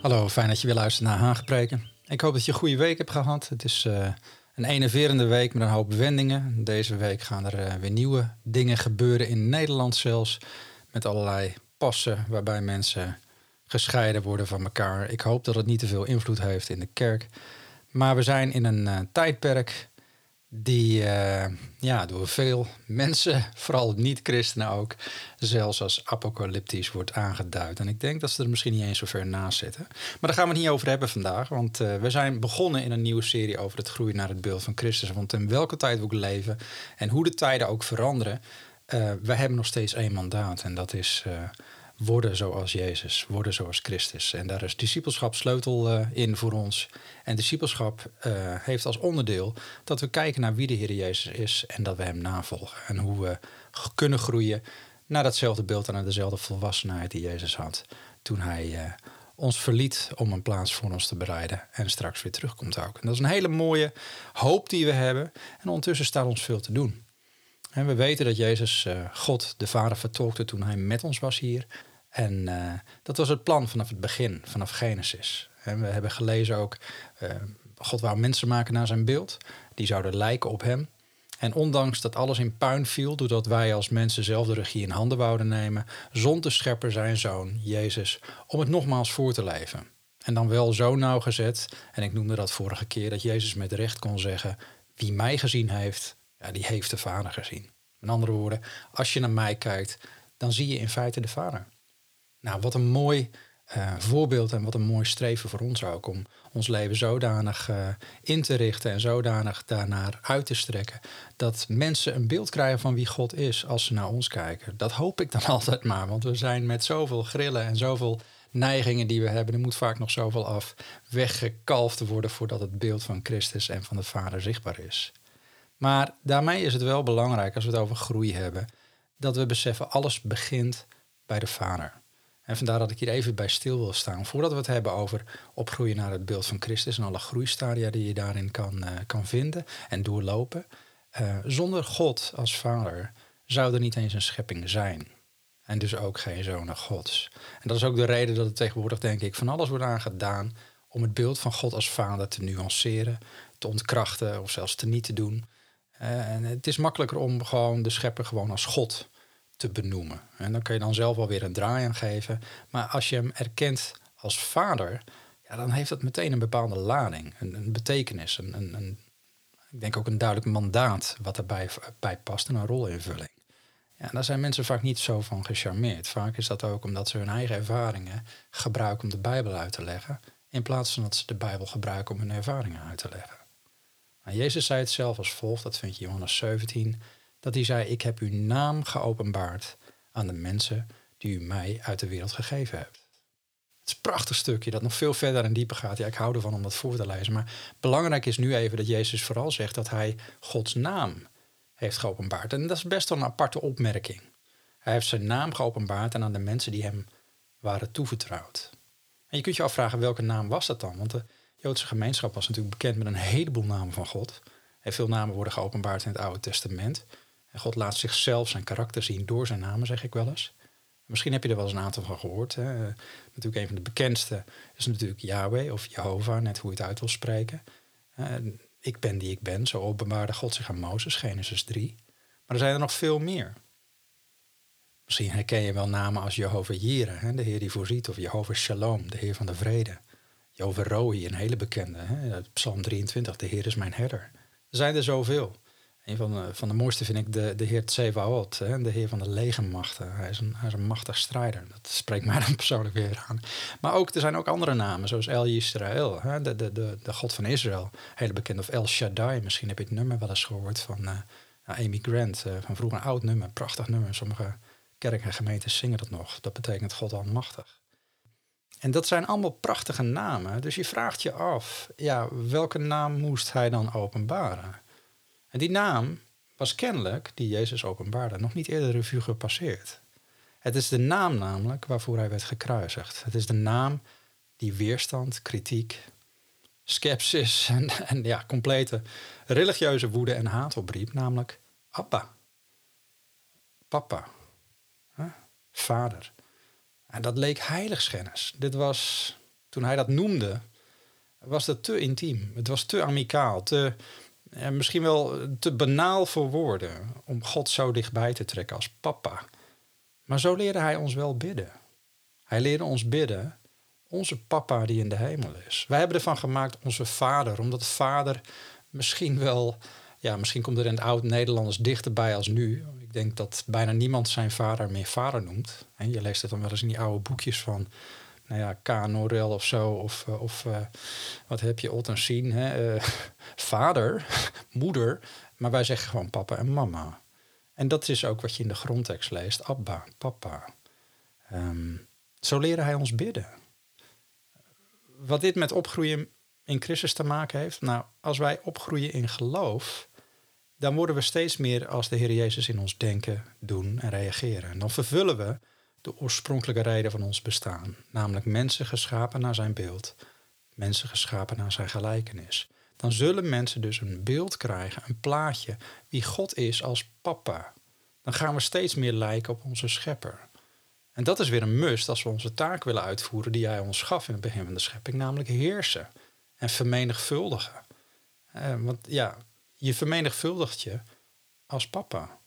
Hallo, fijn dat je weer luistert naar Hagepreken. Ik hoop dat je een goede week hebt gehad. Het is uh, een enerverende week met een hoop wendingen. Deze week gaan er uh, weer nieuwe dingen gebeuren in Nederland zelfs. Met allerlei passen waarbij mensen gescheiden worden van elkaar. Ik hoop dat het niet te veel invloed heeft in de kerk. Maar we zijn in een uh, tijdperk die uh, ja, door veel mensen, vooral niet-christenen ook, zelfs als apocalyptisch wordt aangeduid. En ik denk dat ze er misschien niet eens zo ver naast zitten. Maar daar gaan we het niet over hebben vandaag, want uh, we zijn begonnen in een nieuwe serie over het groeien naar het beeld van Christus. Want in welke tijd we ook leven en hoe de tijden ook veranderen, uh, we hebben nog steeds één mandaat en dat is worden zoals Jezus, worden zoals Christus. En daar is discipelschap sleutel uh, in voor ons. En discipelschap uh, heeft als onderdeel dat we kijken naar wie de Heer Jezus is en dat we Hem navolgen. En hoe we kunnen groeien naar datzelfde beeld en naar dezelfde volwassenheid die Jezus had toen Hij uh, ons verliet om een plaats voor ons te bereiden en straks weer terugkomt ook. En dat is een hele mooie hoop die we hebben. En ondertussen staat ons veel te doen. En we weten dat Jezus God, de Vader, vertolkte toen hij met ons was hier. En uh, dat was het plan vanaf het begin, vanaf Genesis. En we hebben gelezen ook, uh, God wou mensen maken naar zijn beeld. Die zouden lijken op hem. En ondanks dat alles in puin viel, doordat wij als mensen zelf de regie in handen wouden nemen, zond de schepper zijn zoon, Jezus, om het nogmaals voor te leven. En dan wel zo nauwgezet, en ik noemde dat vorige keer, dat Jezus met recht kon zeggen, wie mij gezien heeft, ja, die heeft de Vader gezien. Met andere woorden, als je naar mij kijkt, dan zie je in feite de Vader. Nou, wat een mooi uh, voorbeeld en wat een mooi streven voor ons ook om ons leven zodanig uh, in te richten en zodanig daarnaar uit te strekken dat mensen een beeld krijgen van wie God is als ze naar ons kijken. Dat hoop ik dan altijd maar, want we zijn met zoveel grillen en zoveel neigingen die we hebben, er moet vaak nog zoveel af weggekalfd worden voordat het beeld van Christus en van de Vader zichtbaar is. Maar daarmee is het wel belangrijk als we het over groei hebben, dat we beseffen alles begint bij de Vader. En vandaar dat ik hier even bij stil wil staan. Voordat we het hebben over opgroeien naar het beeld van Christus en alle groeistadia die je daarin kan, uh, kan vinden en doorlopen. Uh, zonder God als vader zou er niet eens een schepping zijn. En dus ook geen zonen Gods. En dat is ook de reden dat het tegenwoordig, denk ik, van alles wordt aangedaan om het beeld van God als vader te nuanceren, te ontkrachten of zelfs te niet te doen. Uh, en het is makkelijker om gewoon de schepper gewoon als God te benoemen. En dan kun je dan zelf wel weer een draai aan geven. Maar als je hem erkent als vader, ja, dan heeft dat meteen een bepaalde lading, een, een betekenis, een, een, ik denk ook een duidelijk mandaat wat erbij bij past en een rolinvulling. Ja, daar zijn mensen vaak niet zo van gecharmeerd. Vaak is dat ook omdat ze hun eigen ervaringen gebruiken om de Bijbel uit te leggen, in plaats van dat ze de Bijbel gebruiken om hun ervaringen uit te leggen. Nou, Jezus zei het zelf als volgt, dat vind je Johannes 17 dat hij zei: Ik heb uw naam geopenbaard aan de mensen die u mij uit de wereld gegeven hebt. Het is een prachtig stukje dat nog veel verder en dieper gaat. Ja, ik hou ervan om dat voor te lezen. Maar belangrijk is nu even dat Jezus vooral zegt dat hij Gods naam heeft geopenbaard. En dat is best wel een aparte opmerking. Hij heeft zijn naam geopenbaard en aan de mensen die hem waren toevertrouwd. En je kunt je afvragen welke naam was dat dan? Want de Joodse gemeenschap was natuurlijk bekend met een heleboel namen van God. En veel namen worden geopenbaard in het Oude Testament. En God laat zichzelf zijn karakter zien door zijn namen, zeg ik wel eens. Misschien heb je er wel eens een aantal van gehoord. Hè. Natuurlijk een van de bekendste is natuurlijk Yahweh of Jehovah, net hoe je het uit wil spreken. ik ben die ik ben, zo openbaarde God zich aan Mozes, Genesis 3. Maar er zijn er nog veel meer. Misschien herken je wel namen als Jehovah Jireh, de Heer die voorziet, of Jehovah Shalom, de Heer van de vrede. Jehovah Roi, een hele bekende, hè? Psalm 23, de Heer is mijn herder. Er zijn er zoveel. Een van de, van de mooiste vind ik de, de heer Tsevaot, de heer van de legermachten. Hij is, een, hij is een machtig strijder. Dat spreekt mij dan persoonlijk weer aan. Maar ook, er zijn ook andere namen, zoals El Yisrael, hè, de, de, de, god van Israël. Hele bekend. Of El Shaddai, misschien heb je het nummer wel eens gehoord van uh, Amy Grant. Uh, van vroeger een oud nummer, prachtig nummer. Sommige kerken en gemeenten zingen dat nog. Dat betekent God almachtig. En dat zijn allemaal prachtige namen. Dus je vraagt je af, ja, welke naam moest hij dan openbaren? En die naam was kennelijk, die Jezus openbaarde, nog niet eerder revue gepasseerd. Het is de naam namelijk waarvoor hij werd gekruisigd. Het is de naam die weerstand, kritiek, skepsis en, en ja, complete religieuze woede en haat opriep, namelijk Abba. Papa. Vader. En dat leek heiligschennis. Dit was, toen hij dat noemde, was dat te intiem. Het was te amicaal, te, misschien wel te banaal voor woorden om God zo dichtbij te trekken als papa. Maar zo leerde hij ons wel bidden. Hij leerde ons bidden, onze papa die in de hemel is. Wij hebben ervan gemaakt onze vader, omdat vader misschien wel, ja, misschien komt er in het oud-Nederlanders dichterbij als nu. Ik denk dat bijna niemand zijn vader meer vader noemt. En je leest het dan wel eens in die oude boekjes van nou ja, K. Norel of zo. Of, eh, of uh, wat heb je, Ot en Sien. Hè? Uh, vader, moeder. Maar wij zeggen gewoon papa en mama. En dat is ook wat je in de grondtekst leest. Abba, papa. Um, zo leren hij ons bidden. Wat dit met opgroeien in Christus te maken heeft? Nou, als wij opgroeien in geloof, dan worden we steeds meer als de Heer Jezus in ons denken, doen en reageren. En dan vervullen we de oorspronkelijke reden van ons bestaan, namelijk mensen geschapen naar zijn beeld, mensen geschapen naar zijn gelijkenis. Dan zullen mensen dus een beeld krijgen, een plaatje, wie God is als papa. Dan gaan we steeds meer lijken op onze schepper. En dat is weer een must als we onze taak willen uitvoeren die hij ons gaf in het begin van de schepping, namelijk heersen en vermenigvuldigen. Eh, want ja, je vermenigvuldigt je als papa.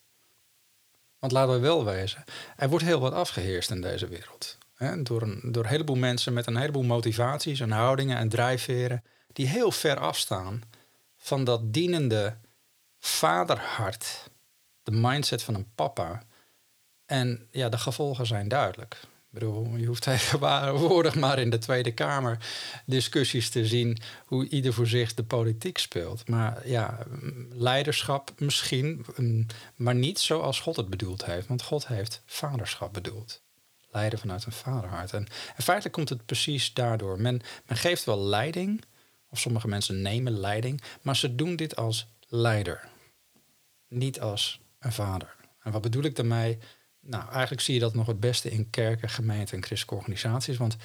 Want laten we wel wezen, er wordt heel wat afgeheerst in deze wereld. Door, een, door een heleboel mensen met een heleboel motivaties en houdingen en drijfveren die heel ver afstaan van dat dienende vaderhart, de mindset van een papa. En ja, de gevolgen zijn duidelijk. Ik bedoel, je hoeft tegenwoordig maar in de Tweede Kamer discussies te zien hoe ieder voor zich de politiek speelt. Maar ja, leiderschap misschien, maar niet zoals God het bedoeld heeft. Want God heeft vaderschap bedoeld. Leiden vanuit een vaderhart. En, en feitelijk komt het precies daardoor. Men, men geeft wel leiding, of sommige mensen nemen leiding, maar ze doen dit als leider. Niet als een vader. En wat bedoel ik daarmee? Nou, eigenlijk zie je dat nog het beste in kerken, gemeenten en christelijke organisaties. Want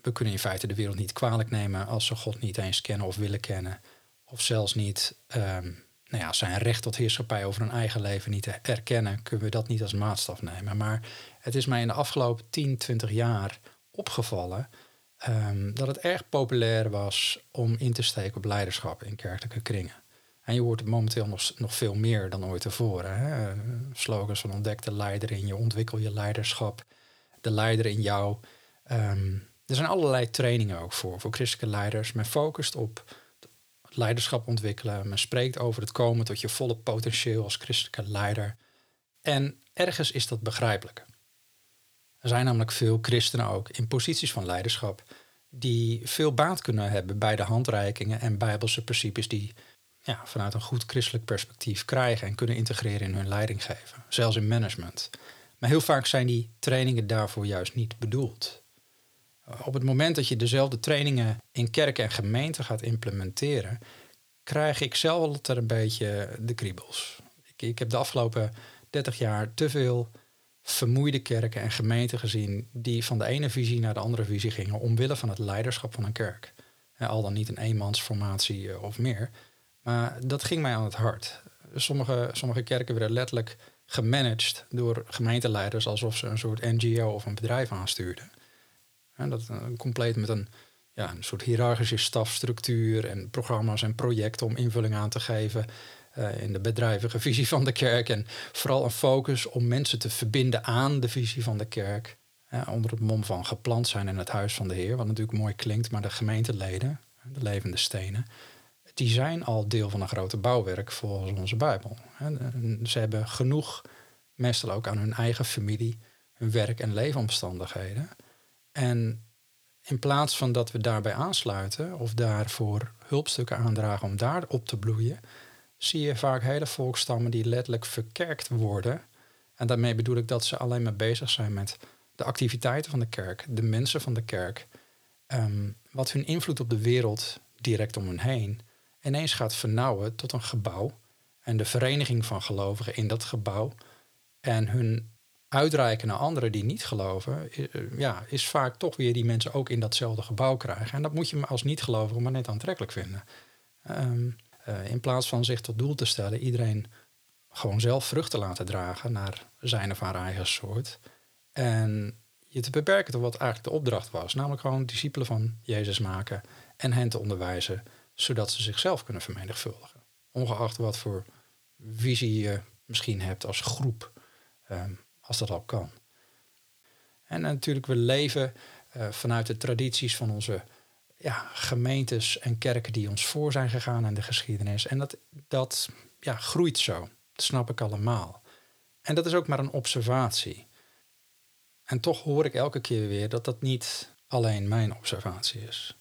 we kunnen in feite de wereld niet kwalijk nemen als ze God niet eens kennen of willen kennen. Of zelfs niet um, nou ja, zijn recht tot heerschappij over hun eigen leven niet erkennen, kunnen we dat niet als maatstaf nemen. Maar het is mij in de afgelopen 10, 20 jaar opgevallen um, dat het erg populair was om in te steken op leiderschap in kerkelijke kringen. En je hoort momenteel nog, nog veel meer dan ooit tevoren. Hè? Slogans van ontdek de leider in je, ontwikkel je leiderschap, de leider in jou. Ehm, er zijn allerlei trainingen ook voor, voor christelijke leiders. Men focust op leiderschap ontwikkelen. Men spreekt over het komen tot je volle potentieel als christelijke leider. En ergens is dat begrijpelijk. Er zijn namelijk veel christenen ook in posities van leiderschap die veel baat kunnen hebben bij de handreikingen en bijbelse principes die ja, vanuit een goed christelijk perspectief krijgen en kunnen integreren in hun leidinggeven, zelfs in management. Maar heel vaak zijn die trainingen daarvoor juist niet bedoeld. Op het moment dat je dezelfde trainingen in kerk en gemeente gaat implementeren, krijg ik zelf er een beetje de kriebels. Ik, ik heb de afgelopen 30 jaar te veel vermoeide kerken en gemeenten gezien die van de ene visie naar de andere visie gingen omwille van het leiderschap van een kerk. Al dan niet een eenmansformatie eh, of meer. Maar dat ging mij aan het hart. Sommige, sommige kerken werden letterlijk gemanaged door gemeenteleiders alsof ze een soort NGO of een bedrijf aanstuurden. En dat uh, compleet met een, ja, een soort hiërarchische stafstructuur en programma's en projecten om invulling aan te geven uh, in de bedrijvige visie van de kerk. En vooral een focus om mensen te verbinden aan de visie van de kerk. onder het mom van geplant zijn in het huis van de Heer, wat natuurlijk mooi klinkt, maar de gemeenteleden, de levende stenen, die zijn al deel van een grote bouwwerk volgens onze Bijbel. Ze hebben genoeg, meestal ook aan hun eigen familie, hun werk- en leefomstandigheden. En in plaats van dat we daarbij aansluiten of daarvoor hulpstukken aandragen om daar op te bloeien, zie je vaak hele volkstammen die letterlijk verkerkt worden. En daarmee bedoel ik dat ze alleen maar bezig zijn met de activiteiten van de kerk, de mensen van de kerk, ehm, wat hun invloed op de wereld direct om hen heen ineens gaat vernauwen tot een gebouw en de vereniging van gelovigen in dat gebouw en hun uitreiken naar anderen die niet geloven, eh, ja, is vaak toch weer die mensen ook in datzelfde gebouw krijgen. En dat moet je als niet-gelovige maar net aantrekkelijk vinden. Ehm, eh, in plaats van zich tot doel te stellen, iedereen gewoon zelf vruchten laten dragen naar zijn of haar eigen soort. En je te beperken tot wat eigenlijk de opdracht was. Namelijk gewoon discipelen van Jezus maken en hen te onderwijzen, zodat ze zichzelf kunnen vermenigvuldigen. Ongeacht wat voor visie je misschien hebt als groep, ehm, als dat al kan. En natuurlijk, we leven uh, vanuit de tradities van onze ja, gemeentes en kerken die ons voor zijn gegaan in de geschiedenis. En dat, dat ja, groeit zo. Dat snap ik allemaal. En dat is ook maar een observatie. En toch hoor ik elke keer weer dat dat niet alleen mijn observatie is.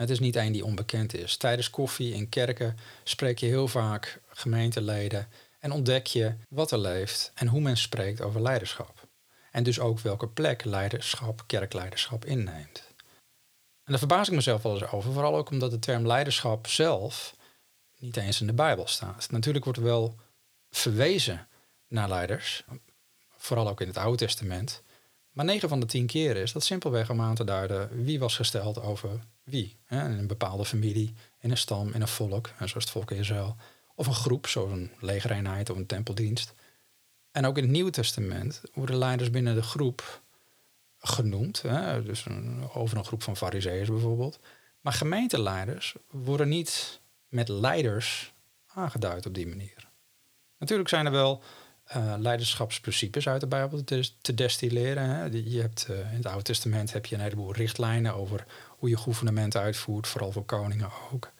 Het is niet één die onbekend is. Tijdens koffie in kerken spreek je heel vaak gemeenteleden en ontdek je wat er leeft en hoe men spreekt over leiderschap. En dus ook welke plek leiderschap, kerkleiderschap inneemt. En daar verbaas ik mezelf wel eens over, vooral ook omdat de term leiderschap zelf niet eens in de Bijbel staat. Natuurlijk wordt er wel verwezen naar leiders, vooral ook in het Oude Testament. Maar 9 van de 10 keren is dat simpelweg om aan te duiden wie was gesteld over wie. Hè? Een bepaalde familie, in een stam, in een volk, zoals het volk Israël. Of een groep, zoals een legereenheid of een tempeldienst. En ook in het Nieuwe Testament worden leiders binnen de groep genoemd. Hè? Dus een, over een groep van fariseeërs bijvoorbeeld. Maar gemeenteleiders worden niet met leiders aangeduid op die manier. Natuurlijk zijn er wel uh, leiderschapsprincipes uit de Bijbel te, destilleren. Hè. Je hebt, uh, in het Oude Testament heb je een heleboel richtlijnen over hoe je gouvernement uitvoert, vooral voor koningen ook.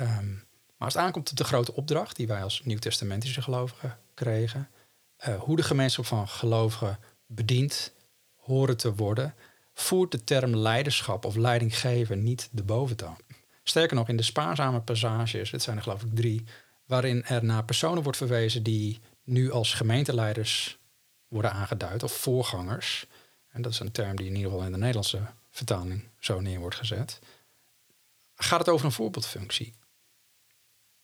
Um, maar als het aankomt op de grote opdracht die wij als nieuwtestamentische gelovigen kregen, uh, hoe de gemeenschap van gelovigen bedient, horen te worden, voert de term leiderschap of leidinggeven niet de boventoon. Sterker nog, in de spaarzame passages, het zijn er geloof ik drie, waarin er naar personen wordt verwezen die nu als gemeenteleiders worden aangeduid, of voorgangers. En dat is een term die in ieder geval in de Nederlandse vertaling zo neer wordt gezet. Gaat het over een voorbeeldfunctie?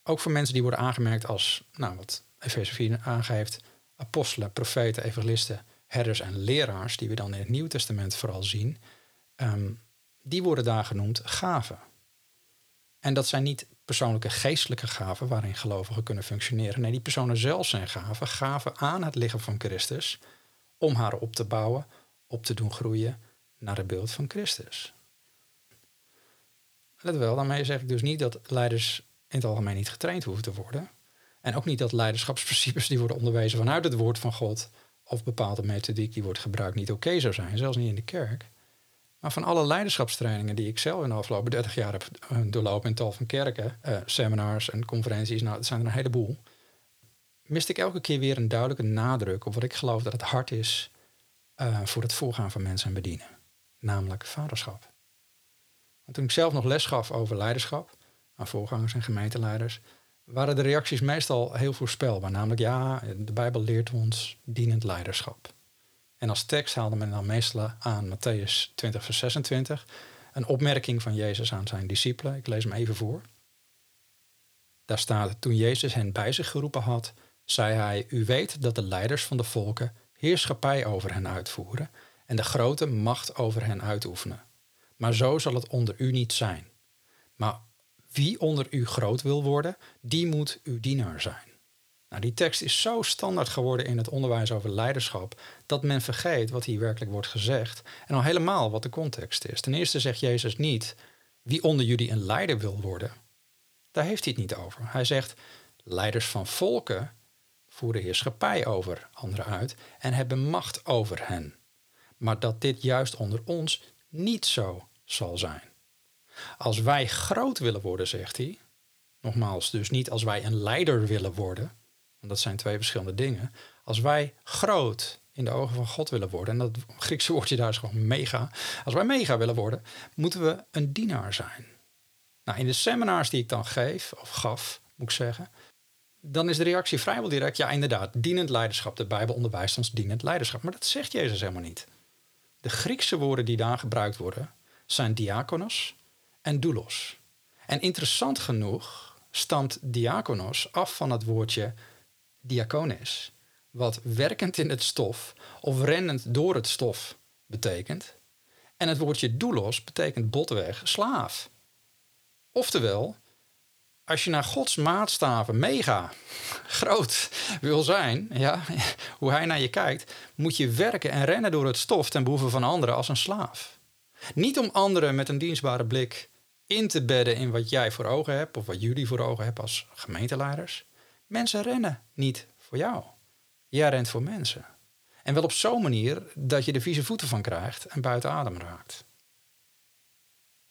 Ook voor mensen die worden aangemerkt als, nou, wat Efeze 4 aangeeft, apostelen, profeten, evangelisten, herders en leraars, die we dan in het Nieuwe Testament vooral zien, um, die worden daar genoemd gaven. En dat zijn niet persoonlijke geestelijke gaven waarin gelovigen kunnen functioneren. Nee, die personen zelf zijn gaven, gaven aan het lichaam van Christus om haar op te bouwen, op te doen groeien naar het beeld van Christus. Let wel, daarmee zeg ik dus niet dat leiders in het algemeen niet getraind hoeven te worden. En ook niet dat leiderschapsprincipes die worden onderwezen vanuit het woord van God of bepaalde methodiek die wordt gebruikt niet oké zou zijn, zelfs niet in de kerk. Maar van alle leiderschapstrainingen die ik zelf in de afgelopen 30 jaar heb eh, doorlopen in tal van kerken, eh, seminars en conferenties, nou, dat zijn er een heleboel, miste ik elke keer weer een duidelijke nadruk op wat ik geloof dat het hart is uh, voor het voorgaan van mensen en bedienen. Namelijk vaderschap. Toen ik zelf nog les gaf over leiderschap aan voorgangers en gemeenteleiders, waren de reacties meestal heel voorspelbaar. Namelijk ja, de Bijbel leert ons dienend leiderschap. En als tekst haalde men dan meestal aan Matthäus 20, vers 26. Een opmerking van Jezus aan zijn discipelen. Ik lees hem even voor. Daar staat, toen Jezus hen bij zich geroepen had, zei hij, u weet dat de leiders van de volken heerschappij over hen uitvoeren en de grote macht over hen uitoefenen. Maar zo zal het onder u niet zijn. Maar wie onder u groot wil worden, die moet uw dienaar zijn. Nou, die tekst is zo standaard geworden in het onderwijs over leiderschap dat men vergeet wat hier werkelijk wordt gezegd en al helemaal wat de context is. Ten eerste zegt Jezus niet wie onder jullie een leider wil worden. Daar heeft hij het niet over. Hij zegt leiders van volken voeren heerschappij over anderen uit en hebben macht over hen. Maar dat dit juist onder ons niet zo zal zijn. Als wij groot willen worden, zegt hij, nogmaals, dus niet als wij een leider willen worden, want dat zijn twee verschillende dingen. Als wij groot in de ogen van God willen worden, en dat Griekse woordje daar is gewoon mega. Als wij mega willen worden, moeten we een dienaar zijn. Nou, in de seminars die ik dan geef, of gaf, moet ik zeggen, dan is de reactie vrijwel direct, ja inderdaad, dienend leiderschap. De Bijbel onderwijst ons dienend leiderschap. Maar dat zegt Jezus helemaal niet. De Griekse woorden die daar gebruikt worden zijn diakonos en doulos. En interessant genoeg stamt diakonos af van het woordje diakonis, wat werkend in het stof of rennend door het stof betekent. En het woordje doulos betekent botweg slaaf. Oftewel, als je naar Gods maatstaven mega groot wil zijn, ja, hoe hij naar je kijkt, moet je werken en rennen door het stof ten behoeve van anderen als een slaaf. Niet om anderen met een dienstbare blik in te bedden in wat jij voor ogen hebt of wat jullie voor ogen hebben als gemeenteleiders. Mensen rennen niet voor jou. Jij rent voor mensen. En wel op zo'n manier dat je er vieze voeten van krijgt en buiten adem raakt.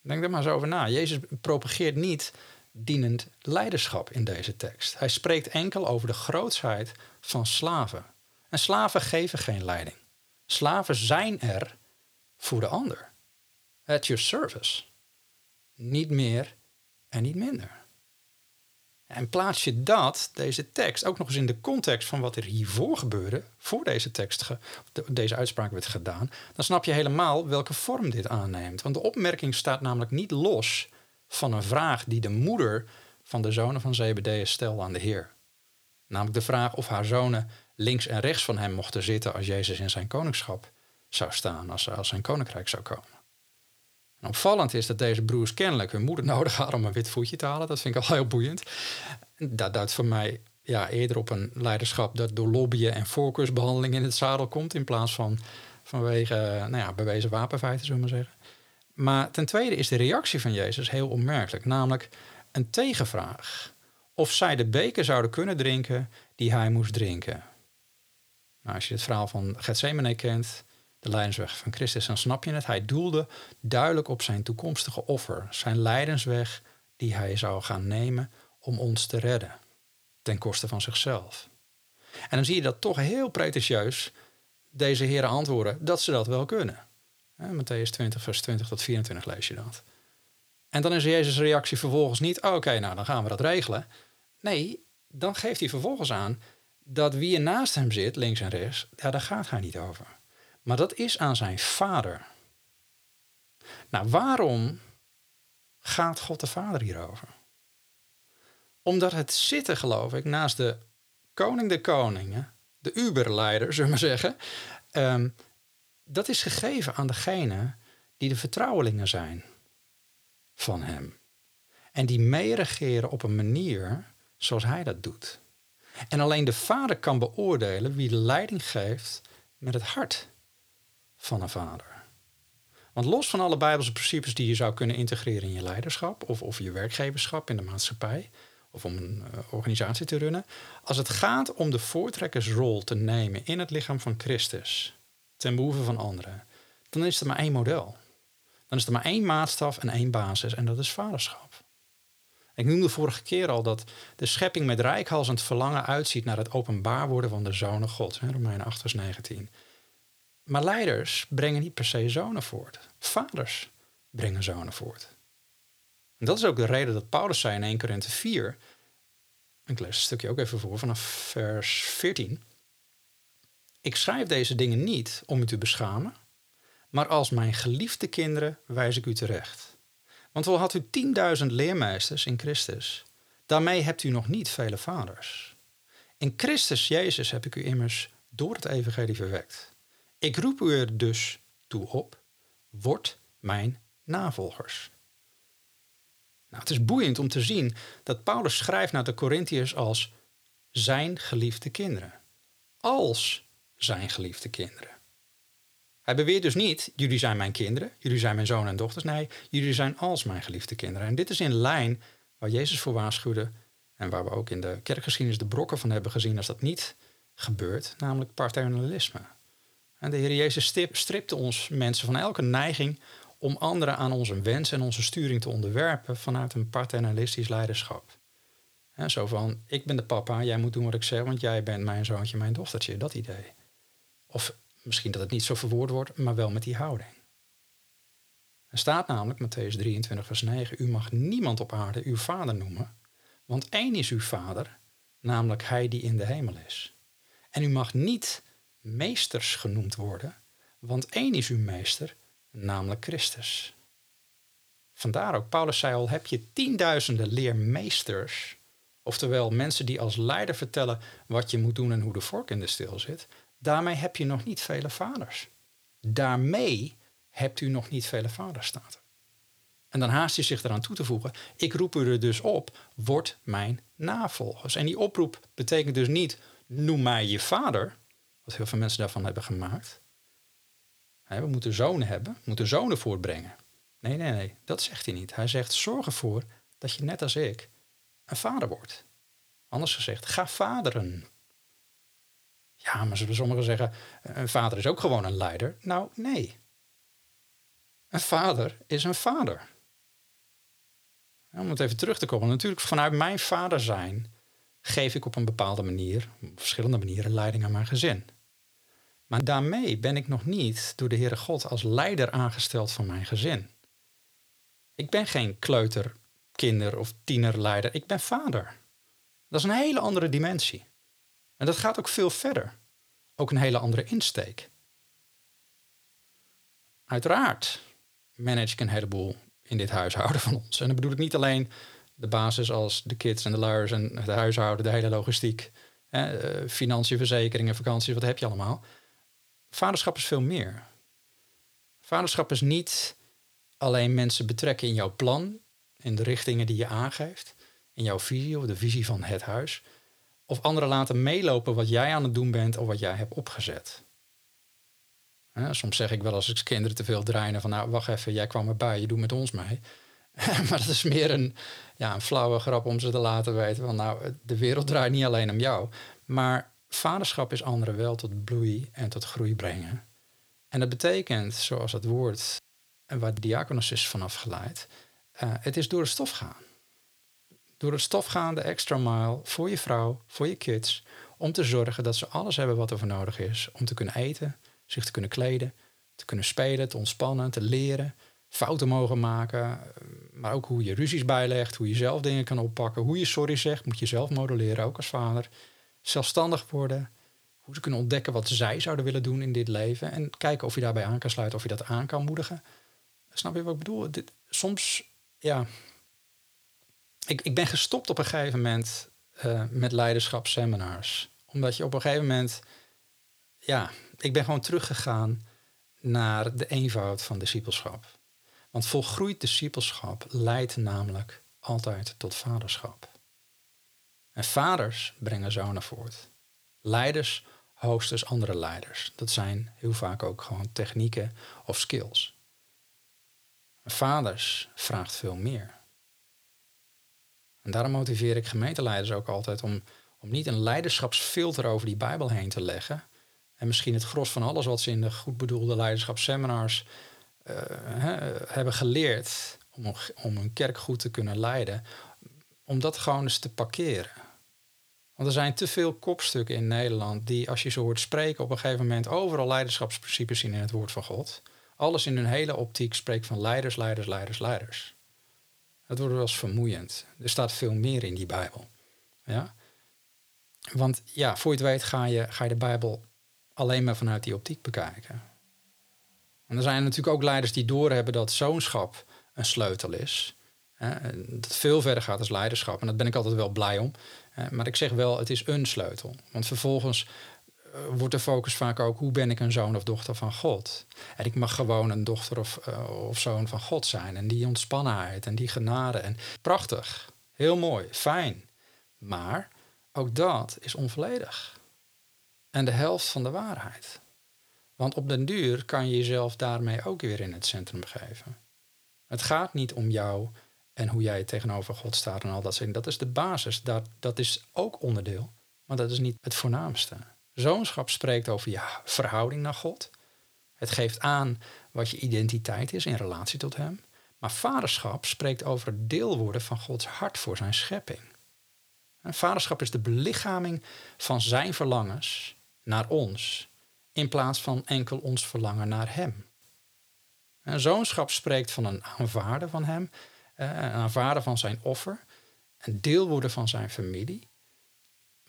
Denk er maar eens over na. Jezus propageert niet dienend leiderschap in deze tekst. Hij spreekt enkel over de grootsheid van slaven. En slaven geven geen leiding. Slaven zijn er voor de ander. At your service. Niet meer en niet minder. En plaats je dat, deze tekst, ook nog eens in de context van wat er hiervoor gebeurde, voor deze tekst, deze uitspraak werd gedaan, dan snap je helemaal welke vorm dit aanneemt. Want de opmerking staat namelijk niet los van een vraag die de moeder van de zonen van Zebedeus stelde aan de Heer. Namelijk de vraag of haar zonen links en rechts van hem mochten zitten als Jezus in zijn koningschap zou staan, als, als zijn koninkrijk zou komen. En opvallend is dat deze broers kennelijk hun moeder nodig hadden om een wit voetje te halen. Dat vind ik al heel boeiend. Dat duidt voor mij ja, eerder op een leiderschap dat door lobbyen en voorkeursbehandeling in het zadel komt, in plaats van vanwege nou ja, bewezen wapenfeiten, zullen we maar zeggen. Maar ten tweede is de reactie van Jezus heel opmerkelijk, namelijk een tegenvraag. Of zij de beker zouden kunnen drinken die hij moest drinken. Nou, als je het verhaal van Gethsemane kent, de lijdensweg van Christus, dan snap je het. Hij doelde duidelijk op zijn toekomstige offer, zijn lijdensweg die hij zou gaan nemen om ons te redden, ten koste van zichzelf. En dan zie je dat toch heel pretentieus deze heren antwoorden dat ze dat wel kunnen. Matthäus 20, vers 20 tot 24 lees je dat. En dan is Jezus' reactie vervolgens niet: oké, nou dan gaan we dat regelen. Nee, dan geeft hij vervolgens aan dat wie er naast hem zit, links en rechts, ja, daar gaat hij niet over. Maar dat is aan zijn vader. Nou, waarom gaat God de Vader hierover? Omdat het zitten, geloof ik, naast de koning de koningen, de Uberleider, zullen we maar zeggen, um, dat is gegeven aan degene die de vertrouwelingen zijn van hem. En die meeregeren op een manier zoals hij dat doet. En alleen de vader kan beoordelen wie de leiding geeft met het hart van een vader. Want los van alle Bijbelse principes die je zou kunnen integreren in je leiderschap of, of je werkgeverschap in de maatschappij of om een uh, organisatie te runnen, als het gaat om de voortrekkersrol te nemen in het lichaam van Christus, ten behoeve van anderen, dan is er maar één model. Dan is er maar één maatstaf en één basis en dat is vaderschap. Ik noemde vorige keer al dat de schepping met rijkhalsend verlangen uitziet naar het openbaar worden van de zonen God. Romeinen 8 vers 19. Maar leiders brengen niet per se zonen voort. Vaders brengen zonen voort. En dat is ook de reden dat Paulus zei in 1 Korinthe 4. Ik lees een stukje ook even voor vanaf vers 14. Ik schrijf deze dingen niet om u te beschamen, maar als mijn geliefde kinderen wijs ik u terecht. Want al had u tienduizend leermeesters in Christus, daarmee hebt u nog niet vele vaders. In Christus Jezus heb ik u immers door het evangelie verwekt. Ik roep u er dus toe op, word mijn navolgers. Nou, het is boeiend om te zien dat Paulus schrijft naar de Corinthiërs als zijn geliefde kinderen. Als zijn geliefde kinderen. Hij beweert dus niet, jullie zijn mijn kinderen, jullie zijn mijn zonen en dochters. Nee, jullie zijn als mijn geliefde kinderen. En dit is in lijn waar Jezus voor waarschuwde en waar we ook in de kerkgeschiedenis de brokken van hebben gezien als dat niet gebeurt, namelijk paternalisme. En de Heer Jezus stripte ons mensen van elke neiging om anderen aan onze wens en onze sturing te onderwerpen vanuit een paternalistisch leiderschap. Zo van, ik ben de papa, jij moet doen wat ik zeg, want jij bent mijn zoontje, mijn dochtertje, dat idee. Of misschien dat het niet zo verwoord wordt, maar wel met die houding. Er staat namelijk, Matthäus 23, vers 9, u mag niemand op aarde uw vader noemen, want één is uw vader, namelijk hij die in de hemel is. En u mag niet meesters genoemd worden, Want één is uw meester, namelijk Christus. Vandaar ook, Paulus zei al, heb je tienduizenden leermeesters, oftewel mensen die als leider vertellen wat je moet doen en hoe de vork in de steel zit, daarmee heb je nog niet vele vaders. Daarmee hebt u nog niet vele vaders, er. En dan haast hij zich eraan toe te voegen, ik roep u er dus op, word mijn navolgers. En die oproep betekent dus niet, noem mij je vader, wat heel veel mensen daarvan hebben gemaakt. We moeten zonen hebben, we moeten zonen voortbrengen. Nee, nee, nee, dat zegt hij niet. Hij zegt: zorg ervoor dat je net als ik een vader wordt. Anders gezegd, ga vaderen. Ja, maar zullen sommigen zeggen: een vader is ook gewoon een leider? Nou, nee. Een vader is een vader. Om het even terug te komen, natuurlijk vanuit mijn vader zijn geef ik op een bepaalde manier, op verschillende manieren, leiding aan mijn gezin. Maar daarmee ben ik nog niet door de Heere God als leider aangesteld van mijn gezin. Ik ben geen kleuter, kinder of tienerleider. Ik ben vader. Dat is een hele andere dimensie. En dat gaat ook veel verder. Ook een hele andere insteek. Uiteraard manage ik een heleboel in dit huishouden van ons. En dan bedoel ik niet alleen de basis als de kids en de luiers en het huishouden, de hele logistiek, eh, financiën, verzekeringen, vakanties, wat heb je allemaal. Vaderschap is veel meer. Vaderschap is niet alleen mensen betrekken in jouw plan, in de richtingen die je aangeeft, in jouw visie of de visie van het huis, of anderen laten meelopen wat jij aan het doen bent of wat jij hebt opgezet. soms zeg ik wel als ik kinderen te veel draaien van nou wacht even, jij kwam erbij, je doet met ons mee. maar dat is meer een, ja, een flauwe grap om ze te laten weten van nou de wereld draait niet alleen om jou. Maar vaderschap is anderen wel tot bloei en tot groei brengen. En dat betekent, zoals het woord waar de diakonos is vanaf geleid, uh, het is door het stof gaan. Door het stof gaan, de extra mile voor je vrouw, voor je kids, om te zorgen dat ze alles hebben wat er voor nodig is om te kunnen eten, zich te kunnen kleden, te kunnen spelen, te ontspannen, te leren, fouten mogen maken, maar ook hoe je ruzies bijlegt, hoe je zelf dingen kan oppakken, hoe je sorry zegt, moet je zelf modelleren, ook als vader. Zelfstandig worden, hoe ze kunnen ontdekken wat zij zouden willen doen in dit leven en kijken of je daarbij aan kan sluiten, of je dat aan kan moedigen. Snap je wat ik bedoel? Dit, soms, ja. Ik, ik ben gestopt op een gegeven moment uh, met leiderschapsseminars. Omdat je op een gegeven moment, ja, ik ben gewoon teruggegaan naar de eenvoud van discipelschap. Want volgroeid discipelschap leidt namelijk altijd tot vaderschap. En vaders brengen zonen voort. Leiders hoogstens andere leiders. Dat zijn heel vaak ook gewoon technieken of skills. Vaders vraagt veel meer. En daarom motiveer ik gemeenteleiders ook altijd om, om niet een leiderschapsfilter over die Bijbel heen te leggen. En misschien het gros van alles wat ze in de goed bedoelde leiderschapsseminars uh, hebben geleerd om, om een kerk goed te kunnen leiden, om dat gewoon eens te parkeren. Want er zijn te veel kopstukken in Nederland die, als je ze hoort spreken, op een gegeven moment overal leiderschapsprincipes zien in het woord van God. Alles in hun hele optiek spreekt van leiders, leiders, leiders, leiders. Dat wordt wel eens vermoeiend. Er staat veel meer in die Bijbel. Ja? Want ja, voor je het weet ga je, ga je de Bijbel alleen maar vanuit die optiek bekijken. En er zijn natuurlijk ook leiders die doorhebben dat zoonschap een sleutel is. Hè, dat veel verder gaat als leiderschap. En daar ben ik altijd wel blij om. Maar ik zeg wel, het is een sleutel. Want vervolgens wordt de focus vaak ook hoe ben ik een zoon of dochter van God. En ik mag gewoon een dochter of, uh, of zoon van God zijn. En die ontspannenheid en die genade. En prachtig, heel mooi, fijn. Maar ook dat is onvolledig. En de helft van de waarheid. Want op den duur kan je jezelf daarmee ook weer in het centrum geven. Het gaat niet om jou en hoe jij tegenover God staat en al dat soort Dat is de basis. Dat, dat is ook onderdeel. Maar dat is niet het voornaamste. Zoonschap spreekt over je verhouding naar God. Het geeft aan wat je identiteit is in relatie tot Hem. Maar vaderschap spreekt over het deel worden van Gods hart voor zijn schepping. Vaderschap is de belichaming van zijn verlangens naar ons, in plaats van enkel ons verlangen naar Hem. En zoonschap spreekt van een aanvaarden van Hem, eh, een aanvaarden van zijn offer, een deel worden van zijn familie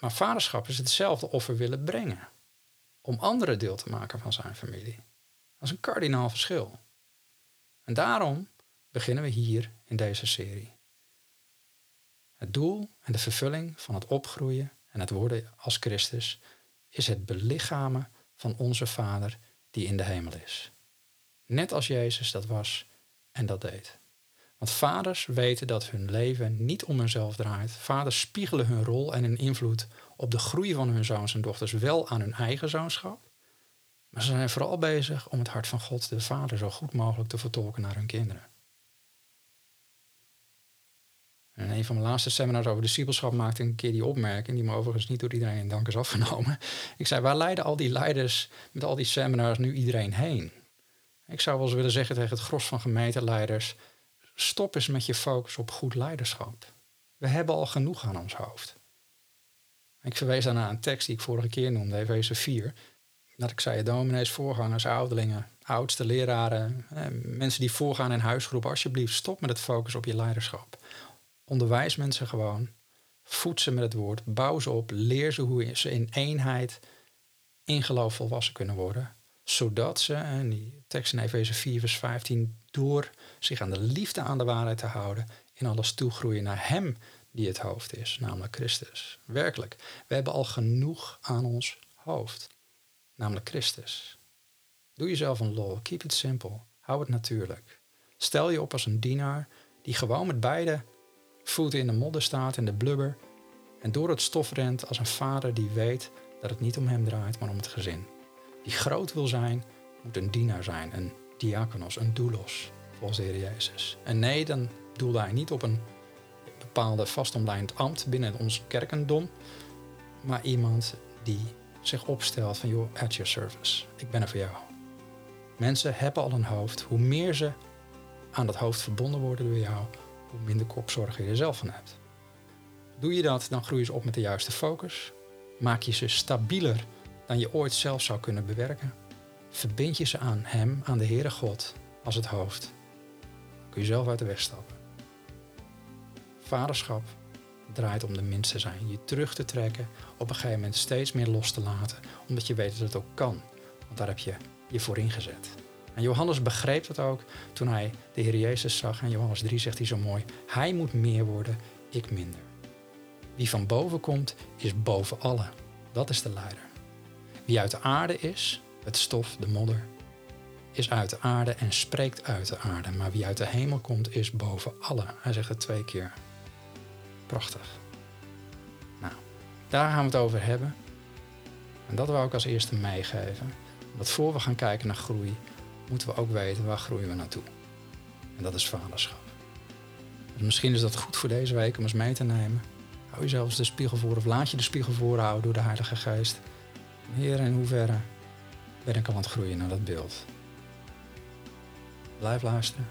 maar vaderschap is hetzelfde offer willen brengen. Om anderen deel te maken van zijn familie. Dat is een kardinaal verschil. En daarom beginnen we hier in deze serie. Het doel en de vervulling van het opgroeien en het worden als Christus is het belichamen van onze Vader die in de hemel is. Net als Jezus dat was en dat deed. Want vaders weten dat hun leven niet om hunzelf draait. Vaders spiegelen hun rol en hun invloed op de groei van hun zoons en dochters wel aan hun eigen zoonschap. Maar ze zijn vooral bezig om het hart van God, de Vader, zo goed mogelijk te vertolken naar hun kinderen. En een van mijn laatste seminars over discipelschap maakte een keer die opmerking, die me overigens niet door iedereen in dank is afgenomen. Ik zei, waar leiden al die leiders met al die seminars nu iedereen heen? Ik zou wel eens willen zeggen tegen het gros van gemeenteleiders, stop eens met je focus op goed leiderschap. We hebben al genoeg aan ons hoofd. Ik verwees daarna een tekst die ik vorige keer noemde, Efeze 4. Dat ik zei, dominees, voorgangers, ouderlingen, oudste leraren, mensen die voorgaan in huisgroep, alsjeblieft stop met het focus op je leiderschap. Onderwijs mensen gewoon, voed ze met het woord, bouw ze op, leer ze hoe ze in eenheid in geloof volwassen kunnen worden. Zodat ze, en die tekst in Efeze 4 vers 15, door zich aan de liefde aan de waarheid te houden, in alles toegroeien naar Hem die het hoofd is, namelijk Christus. Werkelijk, we hebben al genoeg aan ons hoofd, namelijk Christus. Doe jezelf een lol, keep it simple, hou het natuurlijk. Stel je op als een dienaar die gewoon met beide voeten in de modder staat, in de blubber, en door het stof rent als een vader die weet dat het niet om hem draait, maar om het gezin. Die groot wil zijn, moet een dienaar zijn, een diakonos, een doulos, volgens de Heer Jezus. En nee, dan doelde hij niet op een bepaalde vastomlijnd ambt binnen ons kerkendom, maar iemand die zich opstelt van, joh, at your service. Ik ben er voor jou. Mensen hebben al een hoofd. Hoe meer ze aan dat hoofd verbonden worden door jou, hoe minder kopzorg je er zelf van hebt. Doe je dat, dan groei je op met de juiste focus. Maak je ze stabieler dan je ooit zelf zou kunnen bewerken. Verbind je ze aan Hem, aan de Heere God, als het hoofd. Dan kun je zelf uit de weg stappen. Vaderschap draait om de minste zijn. Je terug te trekken, op een gegeven moment steeds meer los te laten, omdat je weet dat het ook kan. Want daar heb je je voor ingezet. En Johannes begreep dat ook toen hij de Heer Jezus zag. En Johannes 3 zegt hij zo mooi: Hij moet meer worden, ik minder. Wie van boven komt, is boven allen. Dat is de leider. Wie uit de aarde is, het stof, de modder, is uit de aarde en spreekt uit de aarde. Maar wie uit de hemel komt, is boven allen. Hij zegt het twee keer. Prachtig. Nou, daar gaan we het over hebben. En dat wil ik als eerste meegeven. Dat voor we gaan kijken naar groei, moeten we ook weten waar groeien we naartoe. En dat is vaderschap. Dus misschien is dat goed voor deze week om eens mee te nemen. Hou jezelf de spiegel voor of laat je de spiegel voorhouden door de Heilige Geest. Heer, in hoeverre ben ik al groeien naar dat beeld? Blijf luisteren.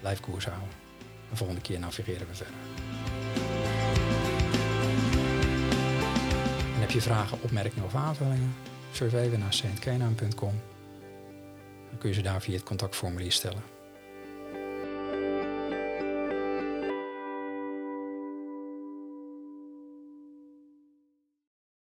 Blijf koers houden. De volgende keer navigeren we verder. En heb je vragen, opmerkingen of aanvullingen? Surf even naar saintkenaan.com. Dan kun je ze daar via het contactformulier stellen.